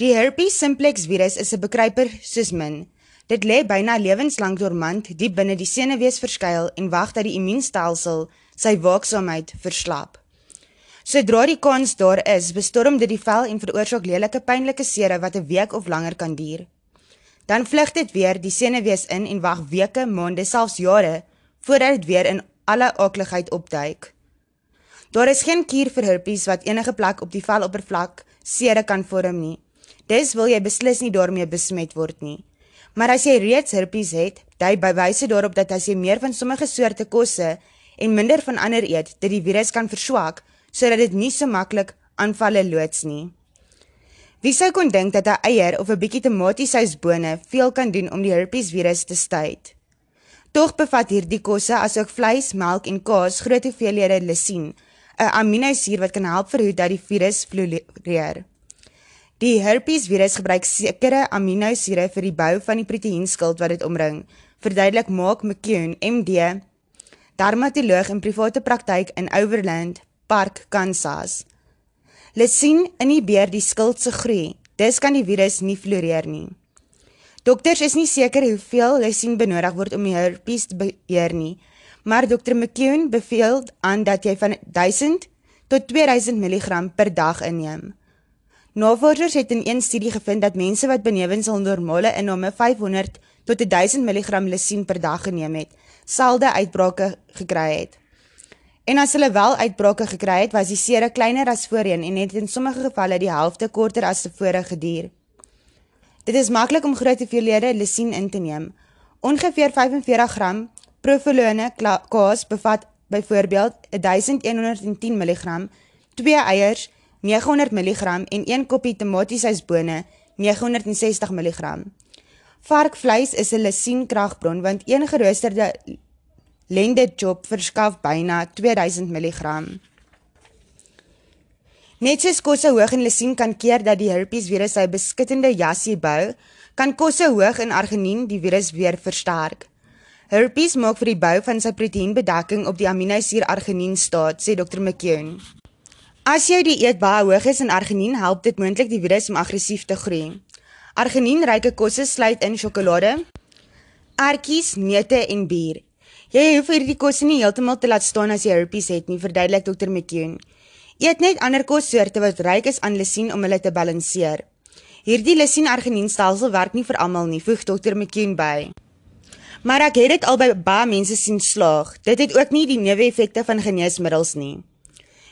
Die herpes simplex virus is 'n bekruiper soos min. Dit lê byna lewenslank dormant diep binne die senuwees verskuil en wag dat die immuunstelsel sy waaksaamheid verslap. Sodra die kans daar is, bestorm dit die vel en veroorsaak lelike pynlike sere wat 'n week of langer kan duur. Dan vlug dit weer die senuwees in en wag weke, maande, selfs jare voordat dit weer in alle aakligheid opduik. Daar is geen kuur vir herpes wat enige plek op die veloppervlak sere kan vorm nie. Dis wil jy beslis nie daarmee besmet word nie. Maar as jy reeds herpes het, dui bewyse daarop dat as jy meer van sommige soorte kosse en minder van ander eet, dit die virus kan verswak sodat dit nie so maklik aanvalle loods nie. Wie sou kon dink dat 'n eier of 'n bietjie tomatiesousbone veel kan doen om die herpes virus te styd? Tog bevat hierdie kosse asook vleis, melk en kaas groot hoeveelhede lisien, 'n aminosuur wat kan help verhoed dat die virus floreer. Die herpes virus gebruik sekere aminosure vir die bou van die proteïenskild wat dit omring, verduidelik Mark McKeown, MD, dermatoloog in private praktyk in Overland Park, Kansas. Lisien inhibeer die skild se groei. Dis kan die virus nie floreer nie. Dokters is nie seker hoeveel lisien benodig word om die herpes te beheer nie, maar Dr. McKeown beveel aan dat jy van 1000 tot 2000 mg per dag inneem. Navorsers het in een studie gevind dat mense wat benewens hul normale inname 500 tot 1000 mg lisien per dag geneem het, selde uitbrake gekry het. En as hulle wel uitbrake gekry het, was die sere kleiner as voorheen en het in sommige gevalle die helfte korter as tevore geduur. Dit is maklik om groot hoeveelhede lisien in te neem. Ongeveer 45 gram provolone kaas bevat byvoorbeeld 1110 mg, 2 eiers 900 mg en 1 koppie tomatiesousbone 960 mg. Varkvleis is 'n lisien kragbron want een geroosterde Lende Job verskaf byna 2000 mg. Net soos kosse hoog in lisien kan keer dat die herpes virus sy beskittende jasie bou, kan kosse hoog in arginien die virus weer versterk. Herpes maak vir die bou van sy proteïenbedekking op die aminosuur arginien staat, sê Dr. McKeown. As jou dieet baie hoog is in arginien, help dit moontlik die virus om aggressief te groei. Arginien-ryke kosse sluit in sjokolade, ertjies, neute en bier. Jy hoef hierdie kosse nie heeltemal te laat staan as jy herpes het nie, verduidelik Dr. McKeown. Eet net ander kossoorte wat ryk is aan lisien om hulle te balanseer. Hierdie lisien-arginienstelsel werk nie vir almal nie, voeg Dr. McKeown by. Maar ek het dit al by baie mense sien slaag. Dit het ook nie die neeweffekte van geneesmiddels nie.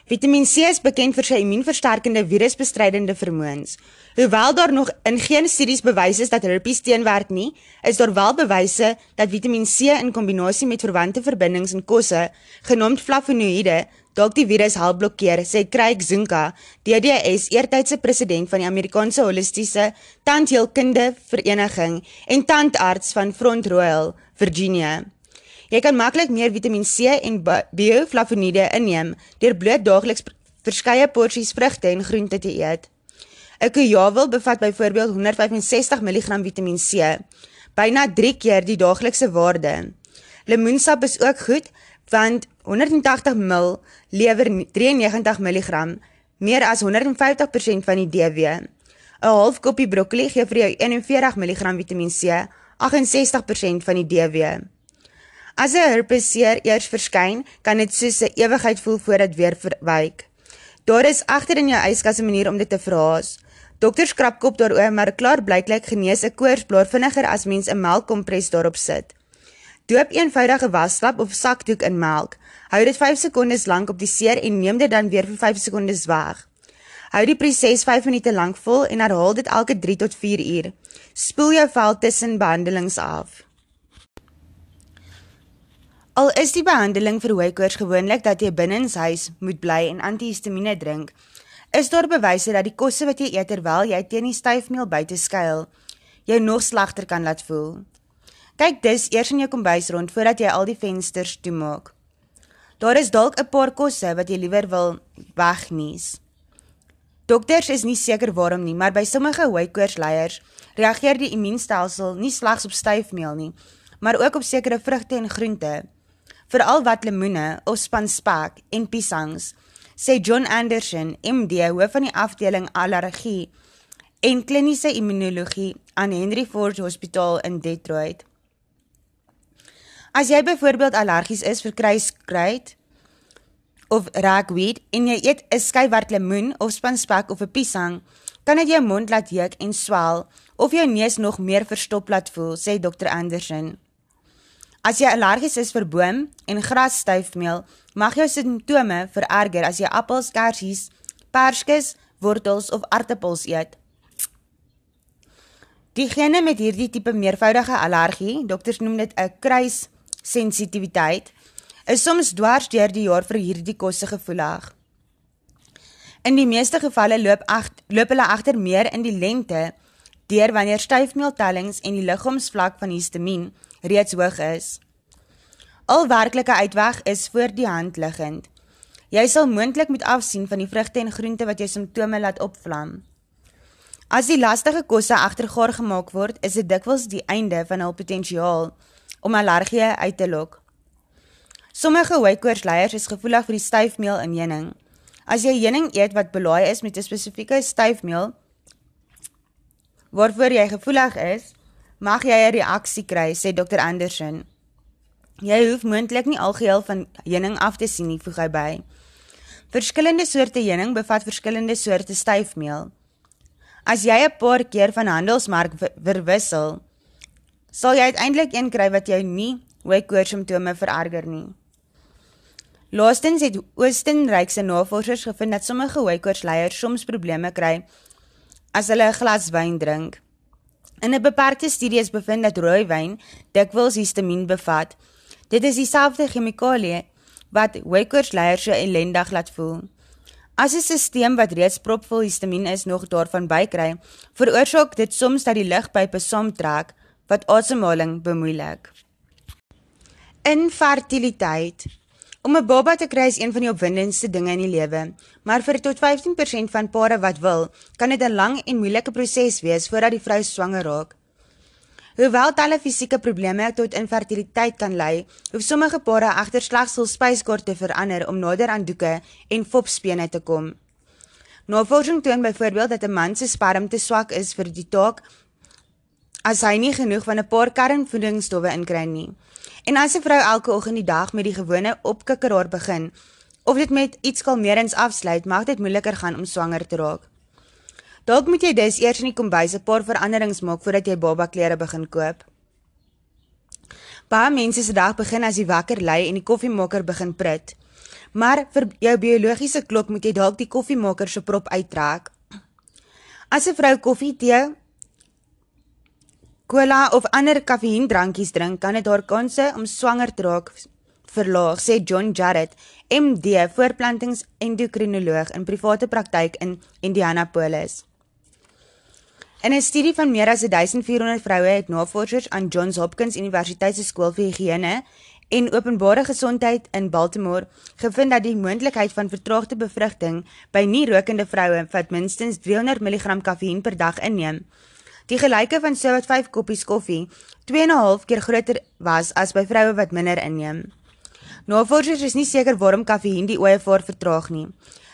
Vitamiin C is bekend vir sy immuunversterkende virusbestrydende vermoëns. Hoewel daar nog in geen studies bewys is dat herpes teenwerk nie, is daar wel bewyse dat Vitamiin C in kombinasie met verwante verbindings in kosse, genaamd flavonoïde, dalk die virus help blokkeer, sê Craig Zunka, DDS eertydse president van die Amerikaanse Holistiese Tandheelkunde Vereniging en tandarts van Front Royal, Virginia. Jy kan maklik meer Vitamiin C en bioflavonoïde inneem deur bloot daagliks verskeie porsies vrugte en groente te eet. 'n Kujawel bevat byvoorbeeld 165 mg Vitamiin C, byna 3 keer die daaglikse waarde. Lemoensap is ook goed want 180 ml lewer 93 mg, meer as 150% van die DW. 'n Half koppie broccoli gee vir jou 41 mg Vitamiin C, 68% van die DW. As 'n herpeseer eers verskyn, kan dit soos 'n ewigheid voel voordat weer verwyk. Daar is agter in jou yskas 'n manier om dit te verhaas. Dokters krap kop daaroor, maar klaar blyklik genees 'n koorsblaar vinniger as mens 'n melkkompres daarop sit. Doop eenvoudige wasslap of sakdoek in melk. Hou dit 5 sekondes lank op die seer en neem dit dan weer vir 5 sekondes weg. Hou die proses 5 minute lank vol en herhaal dit elke 3 tot 4 uur. Spoel jou vel tussen behandelings af. Al is die behandeling vir hooikoors gewoonlik dat jy binnenshuis moet bly en antihistamiene drink, is daar bewyse dat die kosse wat jy eet terwyl jy teen die styfmeel buite skuil, jou nog slegter kan laat voel. Kyk dus eers in jou kombuis rond voordat jy al die vensters toemaak. Daar is dalk 'n paar kosse wat jy liewer wil wegnies. Dokters is nie seker waarom nie, maar by sommige hooikoorsleiers reageer die immuunstelsel nie slegs op styfmeel nie, maar ook op sekere vrugte en groente veral wat lemoene of spanspek en piesangs, sê John Anderson, MD, hoof van die afdeling allergie en kliniese immunologie aan Henry Ford Hospitaal in Detroit. As jy byvoorbeeld allergies is vir kruiskruid of ragweed en jy eet 'n skywart lemoen of spanspek of 'n piesang, kan dit jou mond laat jeuk en swel of jou neus nog meer verstop laat voel, sê Dr Anderson. As jy allergies is vir boom en grasstuifmeel, mag jou simptome vererger as jy appels, kersies, perskes, wortels of aartappels eet. Diegene met hierdie tipe meervoudige allergie, dokters noem dit 'n kruissensitiwiteit, is soms dwars deur die jaar vir hierdie kosse gevoelig. In die meeste gevalle loop ag loop hulle agter meer in die lengte deur wanneer styfmeeltellings en die liggaamsvlak van histamien reeds hoog is. Al werklike uitweg is voor die hand liggend. Jy sal moontlik moet afsien van die vrugte en groente wat jou simptome laat opvlam. As die lastige kosse agtergaar gemaak word, is dit dikwels die einde van hul potensiaal om allergie uit te lok. Sommige hoëkoortsleiers is gevoelig vir die styfmeel in heuning. As jy heuning eet wat belaai is met 'n spesifieke styfmeel waarvoor jy gevoelig is, mag jy 'n reaksie kry, sê Dr Anderson. Jy hoef moontlik nie algeheel van heuning af te sien nie, voeg hy by. Verskillende soorte heuning bevat verskillende soorte styfmeel. As jy 'n paar keer van handelsmerk verwissel, sal jy uiteindelik een kry wat jou nie hoë koors simptome vererger nie. Laastens het Oostenrykse navorsers gevind dat sommige hoë koorsleiers soms probleme kry as hulle 'n glas wyn drink. In 'n beperkte studie is bevind dat rooiwyn dikwels histamien bevat. Dit is dieselfde chemikalie wat hoëkoortsleiers so ellendig laat voel. As 'n stelsel wat reeds propvol histamien is nog daarvan bykry, veroorsaak dit soms dat die lugpype saamtrek wat asemhaling bemoeilik. Infertiliteit Om 'n baba te kry is een van die opwindendste dinge in die lewe, maar vir tot 15% van pare wat wil, kan dit 'n lang en moeilike proses wees voordat die vrou swanger raak. Hoewel talle fisieke probleme tot infertiliteit kan lei, hoef sommige pare egter slegs hul spyskaart te verander om nader aan doeke en fopspene te kom. Navorsing toon byvoorbeeld dat 'n man se sperm te swak is vir die taak as hy nie genoeg van 'n paar kernvoedingsstowwe inkry nie. En as 'n vrou elke oggend die dag met die gewone opkikkeraar begin of dit met iets kalmerends afsluit, mag dit moeiliker gaan om swanger te raak. Dalk moet jy dus eers in die kombuis 'n paar veranderings maak voordat jy baba klere begin koop. Baie mense se dag begin as die wakker lê en die koffiemaker begin prit. Maar vir jou biologiese klok moet jy dalk die koffiemaker se prop uittrek. As 'n vrou koffie, tee Cola of ander kafeïndrankies drink kan dit haar kanse om swanger te raak verlaag, sê John Jarrett, MD, voorplantings-endokrinoloog in private praktyk in Indianapolis. In 'n studie van meer as 1400 vroue het navorsers aan Johns Hopkins Universiteit se skool vir higiëne en openbare gesondheid in Baltimore gevind dat die moontlikheid van vertraagde bevrugting by nie-rokende vroue wat minstens 300 mg kafeïn per dag inneem, Die gelyke van so wat 5 koppies koffie 2 en 'n half keer groter was as by vroue wat minder inneem. Navorsers is nie seker waarom kafeïn die ooevaar vertraag nie.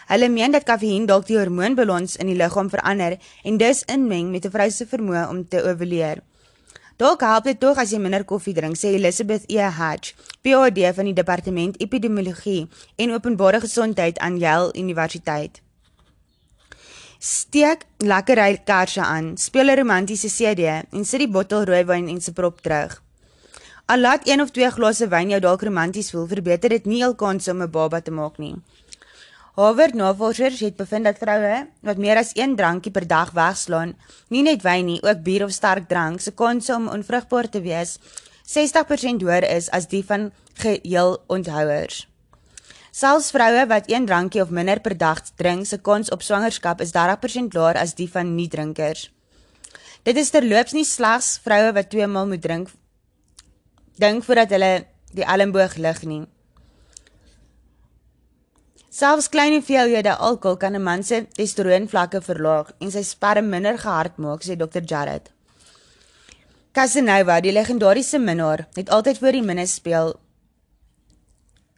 Hulle meen dat kafeïn dalk die hormoonbalans in die liggaam verander en dus inmeng met 'n vrou se vermoë om te ovuleer. Dalk help dit tog as jy minder koffie drink, sê Elizabeth E. Hatch, PhD van die Departement Epidemiologie en Openbare Gesondheid aan Yale Universiteit. Steek lekker ry kersse aan, speel 'n romantiese CD en sit die bottel rooiwyn en se prop terug. Al laat een of twee glase wyn jou dalk romanties voel, verbeter dit nie al kans om 'n baba te maak nie. Harvard navorsers het bevind dat vroue wat meer as een drankie per dag wegslaan, nie net wyn nie, ook bier of sterk drank, se kans om onvrugbaar te wees 60% hoër is as die van geheel onthouers. Selfs vroue wat een drankie of minder per dag drink, se kans op swangerskap is 30% laer as die van nie-drinkers. Dit is terloops nie slegs vroue wat twee maal moet drink dink voordat hulle die elmboog lig nie. Selfs klein hoeveelhede alkohol kan 'n man se testosteronvlakke verlaag en sy sperm minder gehard maak, sê Dr. Jarrett. Casanova, die legendariese minnaar, het altyd voor die minne speel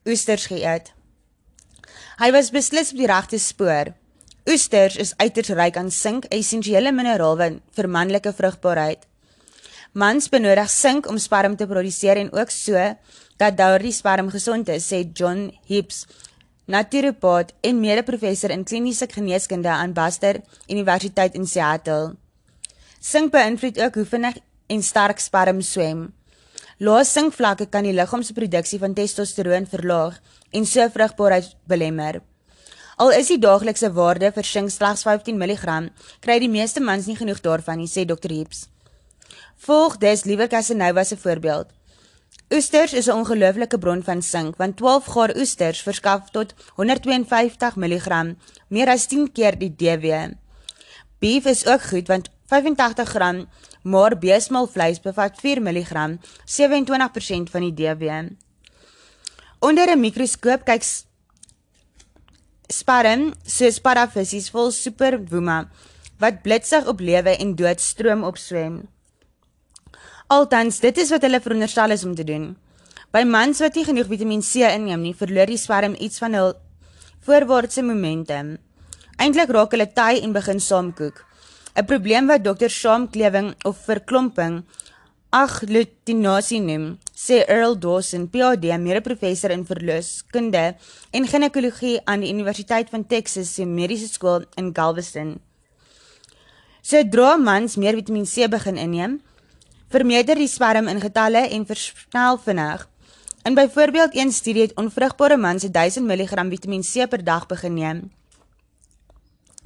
oesters geëet. Hy was beslis op die regte spoor. Oesters is uiters ryk aan sink, 'n essensiële mineraal vir manlike vrugbaarheid. Mans benodig sink om sperm te produseer en ook so dat daardie sperm gesond is, sê John Hibbs, naturopaat en mede-professor in kliniese geneeskunde aan Baster Universiteit in Seattle. Sink beïnvloed ook hoe vinnig en sterk sperm swem. Lae sinkvlakke kan die liggaam se produksie van testosteroon verlaag en so vrugbaarheid belemmer. Al is die daaglikse waarde vir sink slegs 15 mg, kry die meeste mans nie genoeg daarvan nie, sê Dr. Hibbs. Volg des liewe Casanova se voorbeeld. Oesters is 'n ongelooflike bron van sink, want 12 gaar oesters verskaf tot 152 mg, meer as 10 keer die DW. Beef is ook goed want 85 gram, maar beesmalvleis bevat 4 mg, 27% van die DW. Onder 'n mikroskoop kyk sparm soos parafissies vol superwoema wat blitsig op lewe en dood stroom opswem. Altans, dit is wat hulle veronderstel is om te doen. By mans wat nie genoeg Vitamiin C inneem nie, verloor die sperm iets van hul voorwaartse momentum. Eintlik raak hulle taai en begin saamkoek. 'n Probleem wat dokter saamklewing of verklomping agglutinasie noem, sê Earl Dawson, PhD, mede-professor in verloskunde en ginekologie aan die Universiteit van Texas se Mediese Skool in Galveston. Sodra mans meer Vitamiin C begin inneem, vermeerder die sperm in getalle en versnel vinnig. In byvoorbeeld een studie het onvrugbare mans 1000 mg Vitamiin C per dag begin neem.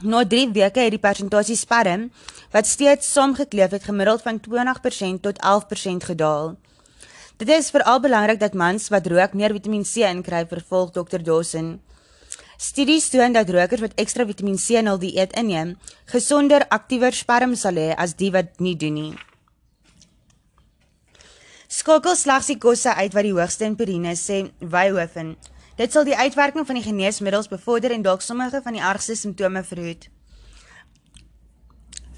Na 3 weke het die persentasie sperm wat steeds saamgekleef het gemiddeld van 20% tot 11% gedaal. Dit is veral belangrik dat mans wat rook meer Vitamiin C inkry, vervolg Dr. Dawson. Studies toon dat rokers wat ekstra Vitamiin C in hul dieet inneem, gesonder, aktiewer sperm sal hê as die wat nie doen nie. Skakel slegs die kosse uit wat die hoogste in purine sê Wyhoven. Dit sal die uitwerking van die geneesmiddels bevorder en dalk sommige van die ergste simptome verhoed.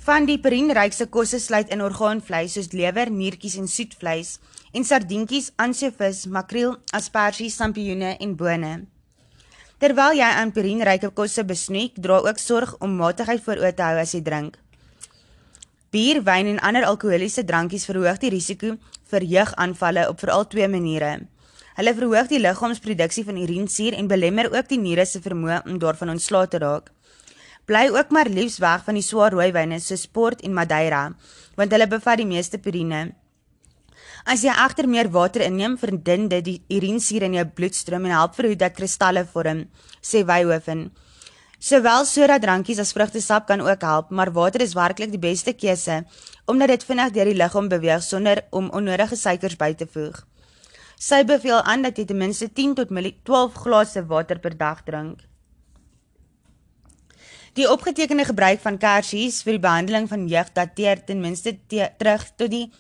Van die purinrykste kosse sluit in orgaanvleis soos lewer, niertjies en soetvleis en sardientjies, ansjovis, makreel, asperges, sampioene en bone. Terwyl jy aan purinryke kosse besnoek, dra ook sorg om matigheid voor oë te hou as jy drink. Bier, wyn en ander alkoholiese drankies verhoog die risiko vir jeugaanvalle op veral twee maniere. Hulle verhoog die liggaamsproduksie van urinesuur en belemmer ook die niere se vermoë om daarvan ontslae te raak. Bly ook maar liefs weg van die swaar rooiwyne soos Port en Madeira, want hulle bevat die meeste purine. As jy egter meer water inneem, verdun dit die urinesuur in jou bloedstroom en help verhoed dat kristalle vorm, sê Wyhoven. Sowel soda-drankies as vrugtesap kan ook help, maar water is werklik die beste keuse omdat dit vinnig deur die liggaam beweeg sonder om onnodige suikers by te voeg. Sy beveel aan dat jy ten minste 10 tot 12 glase water per dag drink. Die opgetekende gebruik van kersies vir die behandeling van jeug dateer ten minste terug tot die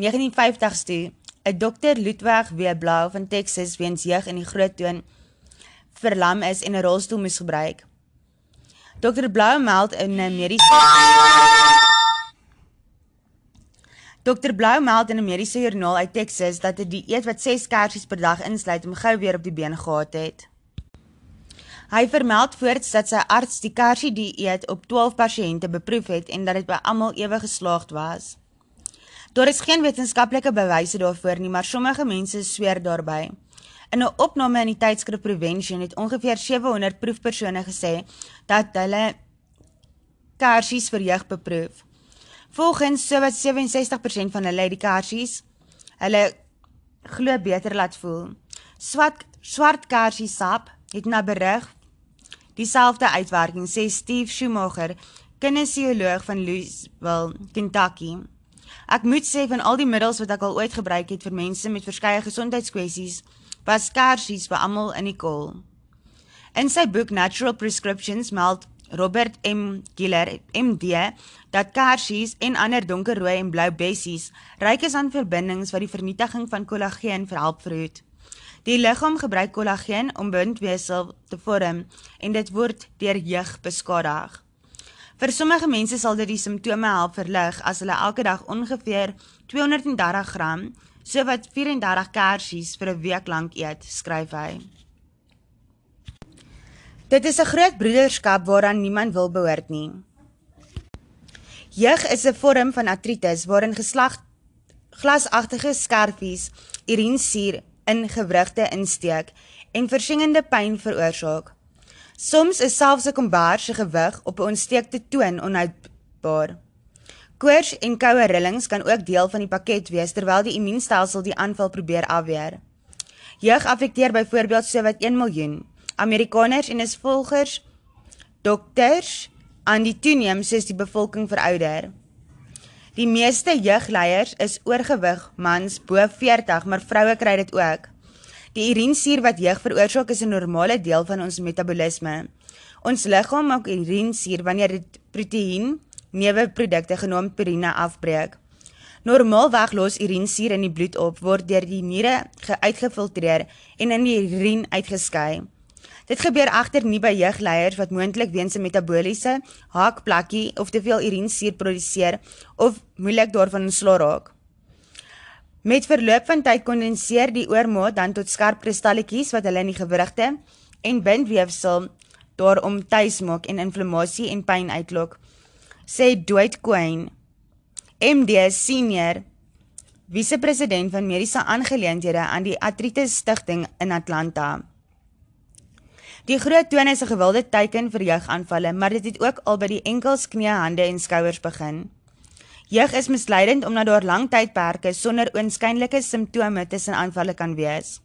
1950s toe. 'n Dokter Ludwig W. Blau van Texas weens jeug in die groot toon verlam is en 'n rolstoel moes gebruik. Dr. Blou meld in 'n mediese Dr. Blou meld in 'n mediese joernaal uit Texas dat 'n dieet wat 6 kersies per dag insluit om gou weer op die been gehad het. Hy vermeld voorts dat sy arts die kersie dieet op 12 pasiënte beproef het en dat dit by almal ewe geslaagd was. Daar is geen wetenskaplike bewyse daarvoor nie, maar sommige mense sweer daarby. In 'n opname in die tydskrif Prevention het ongeveer 700 proefpersone gesê dat hulle kersies vir jeug beproef. Volgens sowat 67% van hulle het die kersies hulle glo beter laat voel. Swart swart kersiesap het na berig dieselfde uitwerking sê Steve Schumacher, kinesioloog van Louisville, Kentucky. Ek moet sê van al die middels wat ek al ooit gebruik het vir mense met verskeie gesondheidskwessies, was kersies vir almal in die kol. In sy boek Natural Prescriptions meld Robert M. Giller, MD, dat kersies en ander donkerrooi en blou bessies ryk is aan verbindings wat die vernietiging van kollageen verhelp verhoed. Die liggaam gebruik kollageen om bindweefsel te vorm en dit word deur jeug beskadig. Vir sommige mense sal dit die simptome help verlig as hulle elke dag ongeveer 230 gram so wat 34 kersies vir 'n week lank eet, skryf hy. Dit is 'n groot broederskap waaraan niemand wil behoort nie. Jeug is 'n vorm van artritis waarin geslag glasagtige skerfies urinesuur in gewrigte insteek en versingende pyn veroorsaak. Soms is selfs 'n kombaar se gewig op 'n ontsteekte toon onhoudbaar. Koors en koue rillings kan ook deel van die pakket wees terwyl die immuunstelsel die aanval probeer afweer. Jeug affekteer byvoorbeeld sowat 1 miljoen Amerikaners en is volgers dokters aan die toeneem soos die bevolking verouder. Die meeste jeugleiers is oorgewig, mans bo 40, maar vroue kry dit ook. Die urinesuur wat jeug veroorsaak is 'n normale deel van ons metabolisme. Ons liggaam maak urinesuur wanneer dit proteïen neuweprodukte genaamd purine afbreek. Normaalweg los urinesuur in die bloed op, word deur die niere uitgefiltreer en in die urine uitgeskei. Dit gebeur egter nie by jeugleiers wat moontlik weens 'n metabooliese haakplakkie of te veel urinesuur produseer of moeilik daarvan ontslaa raak. Met verloop van tyd kondenseer die oormaat dan tot skerp kristalletjies wat hulle in die gewrigte en bindweefsel daarom tuis maak en inflammasie en pyn uitlok, sê Dwight Coyne, MD senior vice-president van mediese aangeleenthede aan die Arthritis Stichting in Atlanta. Die groot toon is 'n gewilde teiken vir jeugaanvalle, maar dit het ook al by die enkels, knieë, hande en skouers begin. Jeug is misleidend omdat daar lang tydperke sonder oënskynlike simptome tussen aanvalle kan wees.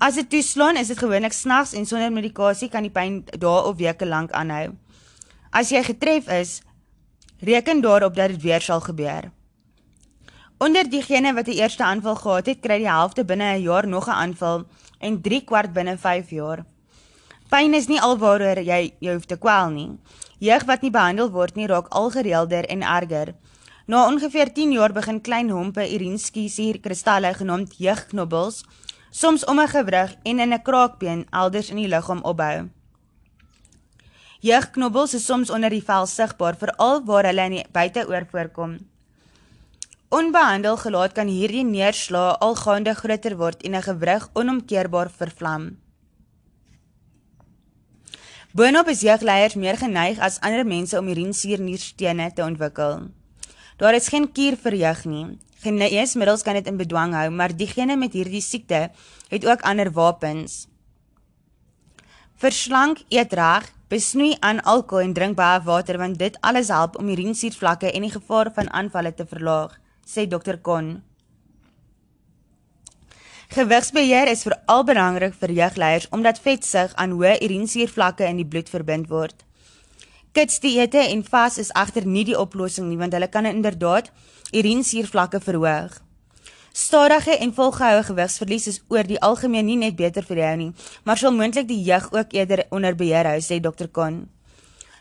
As dit toeslaan, is dit gewoonlik snags en sonder medikasie kan die pyn dae of weke lank aanhou. As jy getref is, reken daarop dat dit weer sal gebeur. Onder diegene wat die eerste aanval gehad het, kry die helfte binne 'n jaar nog 'n aanval en 3 kwart binne 5 jaar. Pyn is nie alwaaroor jy jy hoef te kwel nie. Jeug wat nie behandel word nie raak algereelder en erger. Na ongeveer 10 jaar begin klein hompe urineskiesier kristalle genaamd jeugknobbels soms om 'n gewrig en in 'n kraakbeen elders in die liggaam opbou. Jeugknobbels is soms onder die vel sigbaar veral waar hulle in die buiteoor voorkom. Onbehandel gelaat kan hierdie neerslaa algaande groter word en 'n gewrig onomkeerbaar vervlam. Boonop is jeugleiers meer geneig as ander mense om urinesuurnierstene te ontwikkel. Daar is geen kuur vir jeug nie. Geneesmiddels kan dit in bedwang hou, maar diegene met hierdie siekte het ook ander wapens. Verslank, eet reg, besnoei aan alkohol en drink baie water want dit alles help om urinesuurvlakke en die gevaar van aanvalle te verlaag, sê Dr. Kon. Gewigsbeheer is veral belangrik vir jeugleiers omdat vetsug aan hoë urinesuurvlakke in die bloed verbind word. Kitsdieete en vas is egter nie die oplossing nie want hulle kan inderdaad urinesuurvlakke verhoog. Stadige en volgehoue gewigsverlies is oor die algemeen nie net beter vir jou nie, maar sal moontlik die jeug ook eerder onder beheer hou, sê Dr. Kon.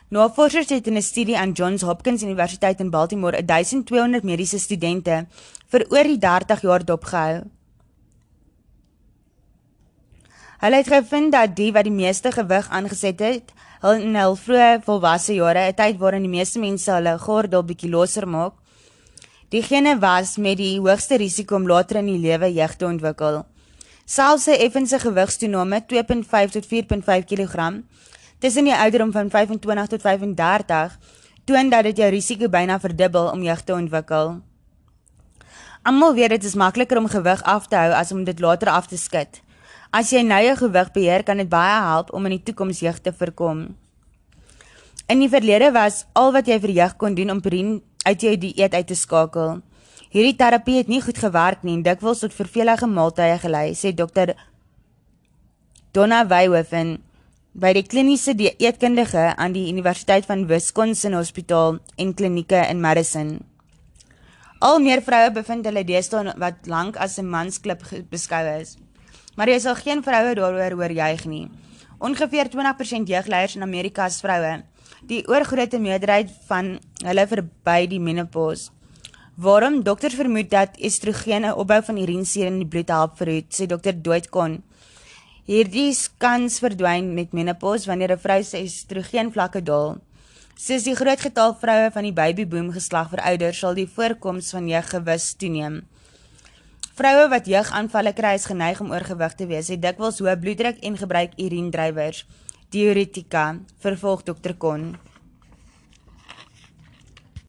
Navorsers het in 'n studie aan Johns Hopkins Universiteit in Baltimore 1200 mediese studente vir oor die 30 jaar dopgehou. Hulle het gevind dat die wat die meeste gewig aangeset het, hul in hul vroeë volwasse jare, 'n tyd waarin die meeste mense hulle gordel bietjie losser maak, diegene was met die hoogste risiko om later in die lewe jeug te ontwikkel. Selfs 'n effense gewigstoename 2.5 tot 4.5 kg tussen die ouderdom van 25 tot 35 toon dat dit jou risiko byna verdubbel om jeug te ontwikkel. Almal weet dit is makliker om gewig af te hou as om dit later af te skud. As jy nou jou gewig beheer, kan dit baie help om in die toekoms jeug te voorkom. In die verlede was al wat jy vir jeug kon doen om purine uit jou dieet uit te skakel. Hierdie terapie het nie goed gewerk nie en dikwels tot vervelige maaltye gelei, sê dokter Donna Weyhoven by die kliniese dieetkundige aan die Universiteit van Wisconsin Hospitaal en klinieke in Madison. Al meer vroue bevind hulle deesdae wat lank as 'n mansklip beskou is maar jy sal geen vroue daaroor oorjuig nie. Ongeveer 20% jeugleiers in Amerika is vroue. Die oorgrootste meerderheid van hulle verby die menopause. Waarom dokters vermoed dat estrogen 'n opbou van urinesuur in die bloed help verhoed, sê dokter Doit Kon. Hierdie kans verdwyn met menopause wanneer 'n vrou se estrogen vlakke daal. Soos die groot getal vroue van die babyboom geslag verouder, sal die voorkoms van jeuggewis toeneem. Vroue wat jeugaanvalle kry is geneig om oorgewig te wees, het dikwels hoë bloeddruk en gebruik uriendrywers. Theoretica, vervolg Dr. Kon.